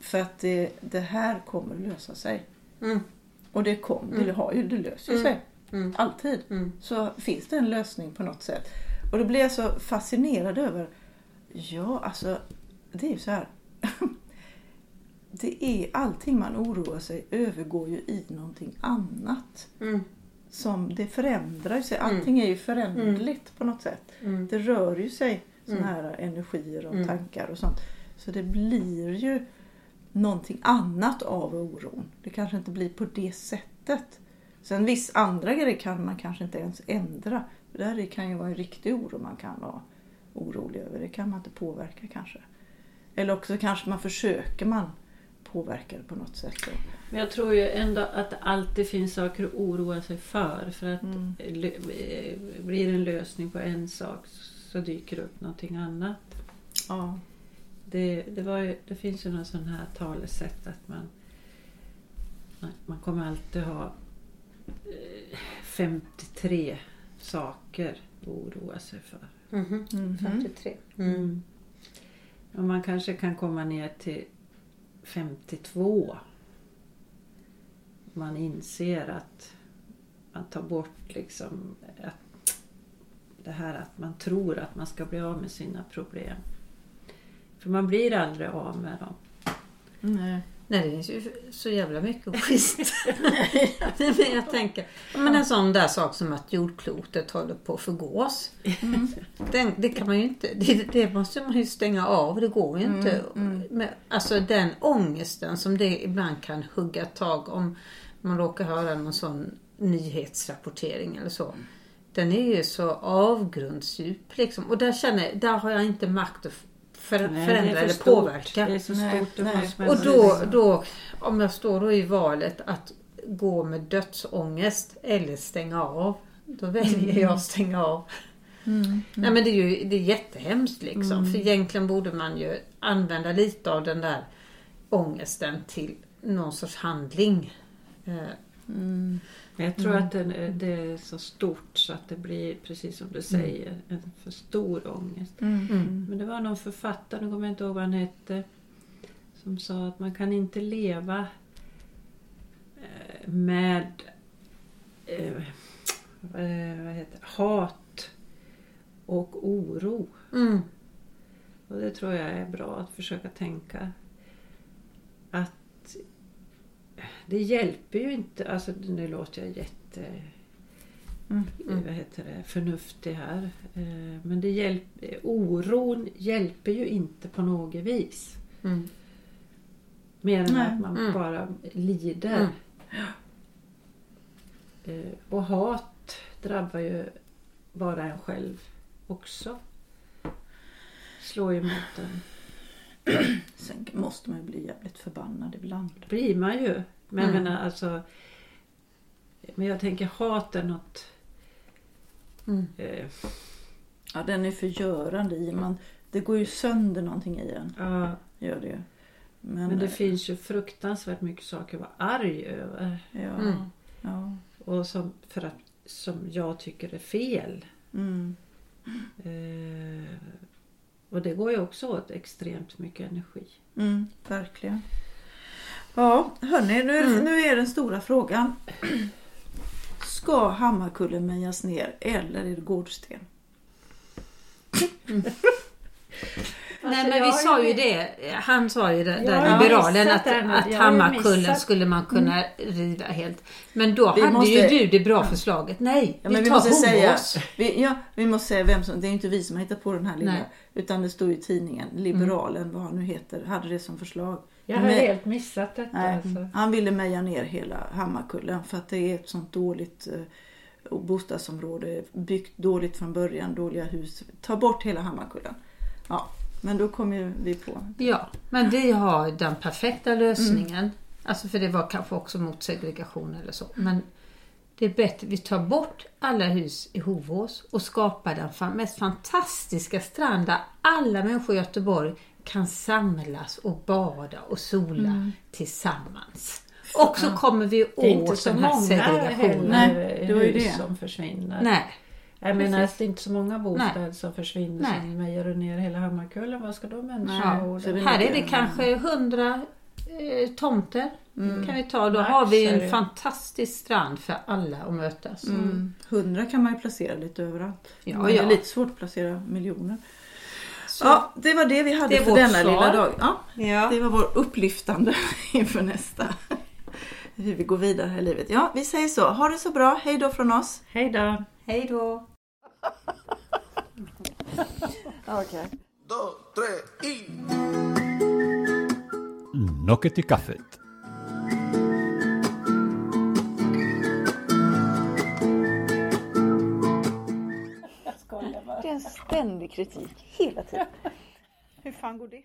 För att det, det här kommer lösa sig. Mm. Och det kom, det, har ju, det löser ju sig. Mm. Alltid. Mm. Så finns det en lösning på något sätt. Och då blir jag så fascinerad över, ja alltså, det är ju så här. Det är allting man oroar sig övergår ju i någonting annat. Mm. Som det förändrar sig. Allting är ju föränderligt på något sätt. Mm. Det rör ju sig såna Mm. här energier och Mm. tankar och sånt. Så det blir ju någonting annat av oron. Det kanske inte blir på det sättet. Sen viss andra grejer kan man kanske inte ens ändra. Det där kan ju vara en riktig oro man kan vara orolig över. Det kan man inte påverka kanske. Eller också kanske man försöker man påverka det på något sätt. Men jag tror ju ändå att det alltid finns saker att oroa sig för. För att Mm. eh, blir det en lösning på en sak så dyker det upp någonting annat. Ja. Det, det, var ju, det finns ju någon sån här talesätt att man, man kommer alltid ha eh, 53 saker att oroa sig för. Mhm. Mhm. 53. Mm. Och man kanske kan komma ner till 52. Man inser att man tar bort liksom att det här att man tror att man ska bli av med sina problem. För man blir aldrig av med dem. Nej. Nej, det finns ju så jävla mycket. Nej, men jag tänker, men en sån där sak som att jordklotet håller på att förgås. Den, det kan man ju inte, det, det måste man ju stänga av. Det går ju inte. Men, alltså den ångesten som det ibland kan hugga tag om man råkar höra någon sån nyhetsrapportering eller så. den är ju så avgrundsdjup liksom. Och där känner jag, där har jag inte makt att för, Nej, förändra för eller påverka. Det är så Nej, stort. det nej. måste man Och då, då, om jag står då i valet att gå med dödsångest eller stänga av. Då väljer jag att stänga av. Nej men det är ju det är jättehemskt liksom. För egentligen borde man ju använda lite av den där ångesten till någon sorts handling. Eh, Mm. Men Jag tror att den, är- det är så stort så att det blir, precis som du säger, en för stor ångest. Mm. Men det var någon författare, nu kommer jag inte ihåg vad han hette, som sa att man kan inte leva eh, med eh, vad heter, det? hat och oro. mm, Och det tror jag är bra att försöka tänka. Att det hjälper ju inte, alltså nu låter jag jätte Mm. vad heter det, förnuftig här. Eh, Men det hjälp, oron hjälper ju inte på något vis. mm, Mer än Nej. att man Mm. bara lider. Eh, Och hat drabbar ju bara en själv också. Slår ju mot en. Sen måste man ju bli jävligt förbannad ibland. Det blir man ju. Men jag Mm. menar alltså. Men jag tänker hat är något. mm. Eh, Ja, den är förgörande i man, Det går ju sönder någonting i en. ja, Gör det ju. Men, men det eh, finns ju fruktansvärt mycket saker att vara arg över. Ja. Mm. ja. Och som, för att, som jag tycker är fel. Mm. Eh, och det går ju också åt extremt mycket energi. Mm, verkligen. Ja, hörni, nu, Mm. nu är den stora frågan. Ska Hammarkullen mejas ner eller är det Gårdsten? Nej men vi sa ju- det, han sa ju det, där liberalen att, att Hammarkullen skulle man kunna riva helt. Men då Vi hade måste- ju du det bra förslaget. Nej, Ja, vi men vi tar måste säga, vi, ja, vi måste säga vem som, det är inte vi som har hittat på den här lilla, Nej. utan det står i tidningen. Liberalen, vad han nu heter, hade det som förslag. Jag har Men- helt missat detta. Nej, Alltså. han ville meja ner hela Hammarkullen för att det är ett sånt dåligt eh, bostadsområde. Byggt dåligt från början, dåliga hus. Ta bort hela Hammarkullen. Ja, men då kom ju vi på. Ja, men vi har den perfekta lösningen. Alltså för det var kanske också mot segregation eller så. Men det är bättre, vi tar bort alla hus i Hovås och skapar den mest fantastiska strand där alla människor i Göteborg kan samlas och bada och sola tillsammans. Och så kommer vi Det är inte åt så den här många segregationen. heller Nej, det var ju hus det. som försvinner. Nej, Jag menar precis. att det är inte så många bostäder som försvinner Nej. som mejar du ner hela Hammarkullen. Vad ska de människorna Ja, bo här är det kanske hundra eh, tomter. Mm. kan vi ta. Då Max har vi en fantastisk strand för alla att mötas. Mm. Hundra kan man ju placera lite överallt. Ja, Men Det ja. är lite svårt att placera miljoner. Så, Ja, det var det vi hade Det för denna svar. lilla dag. Ja, ja. det var vår upplyftande inför nästa. Hur vi går vidare här i livet. Ja, vi säger så. Ha det så bra. Hej då från oss. Hej då! Hej då! Okay. dos, tres y... Locket i kaffet. Det är en ständig kritik hela tiden. Hur fan går det?